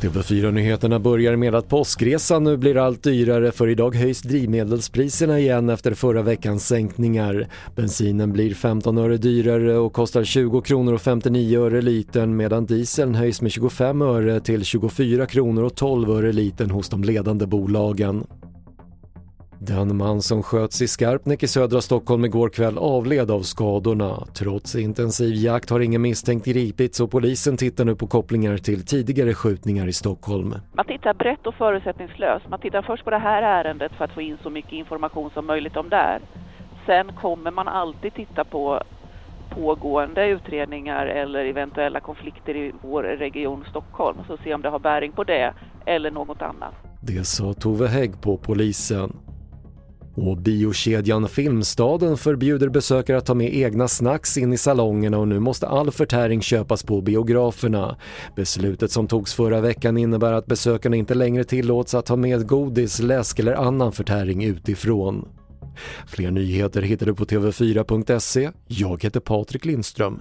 TV4-nyheterna börjar med att påskresan nu blir allt dyrare för idag höjs drivmedelspriserna igen efter förra veckans sänkningar. Bensinen blir 15 öre dyrare och kostar 20 kronor och 59 öre litern medan dieseln höjs med 25 öre till 24 kronor och 12 öre litern hos de ledande bolagen. Den man som sköts i Skarpnäck i södra Stockholm igår kväll avled av skadorna. Trots intensiv jakt har ingen misstänkt gripits och polisen tittar nu på kopplingar till tidigare skjutningar i Stockholm. Man tittar brett och förutsättningslöst. Man tittar först på det här ärendet för att få in så mycket information som möjligt om det. Sen kommer man alltid titta på pågående utredningar eller eventuella konflikter i vår region Stockholm så se om det har bäring på det eller något annat. Det sa Tove Hägg på polisen. Och biokedjan Filmstaden förbjuder besökare att ta med egna snacks in i salongerna och nu måste all förtäring köpas på biograferna. Beslutet som togs förra veckan innebär att besökarna inte längre tillåts att ta med godis, läsk eller annan förtäring utifrån. Fler nyheter hittar du på TV4.se. Jag heter Patrik Lindström.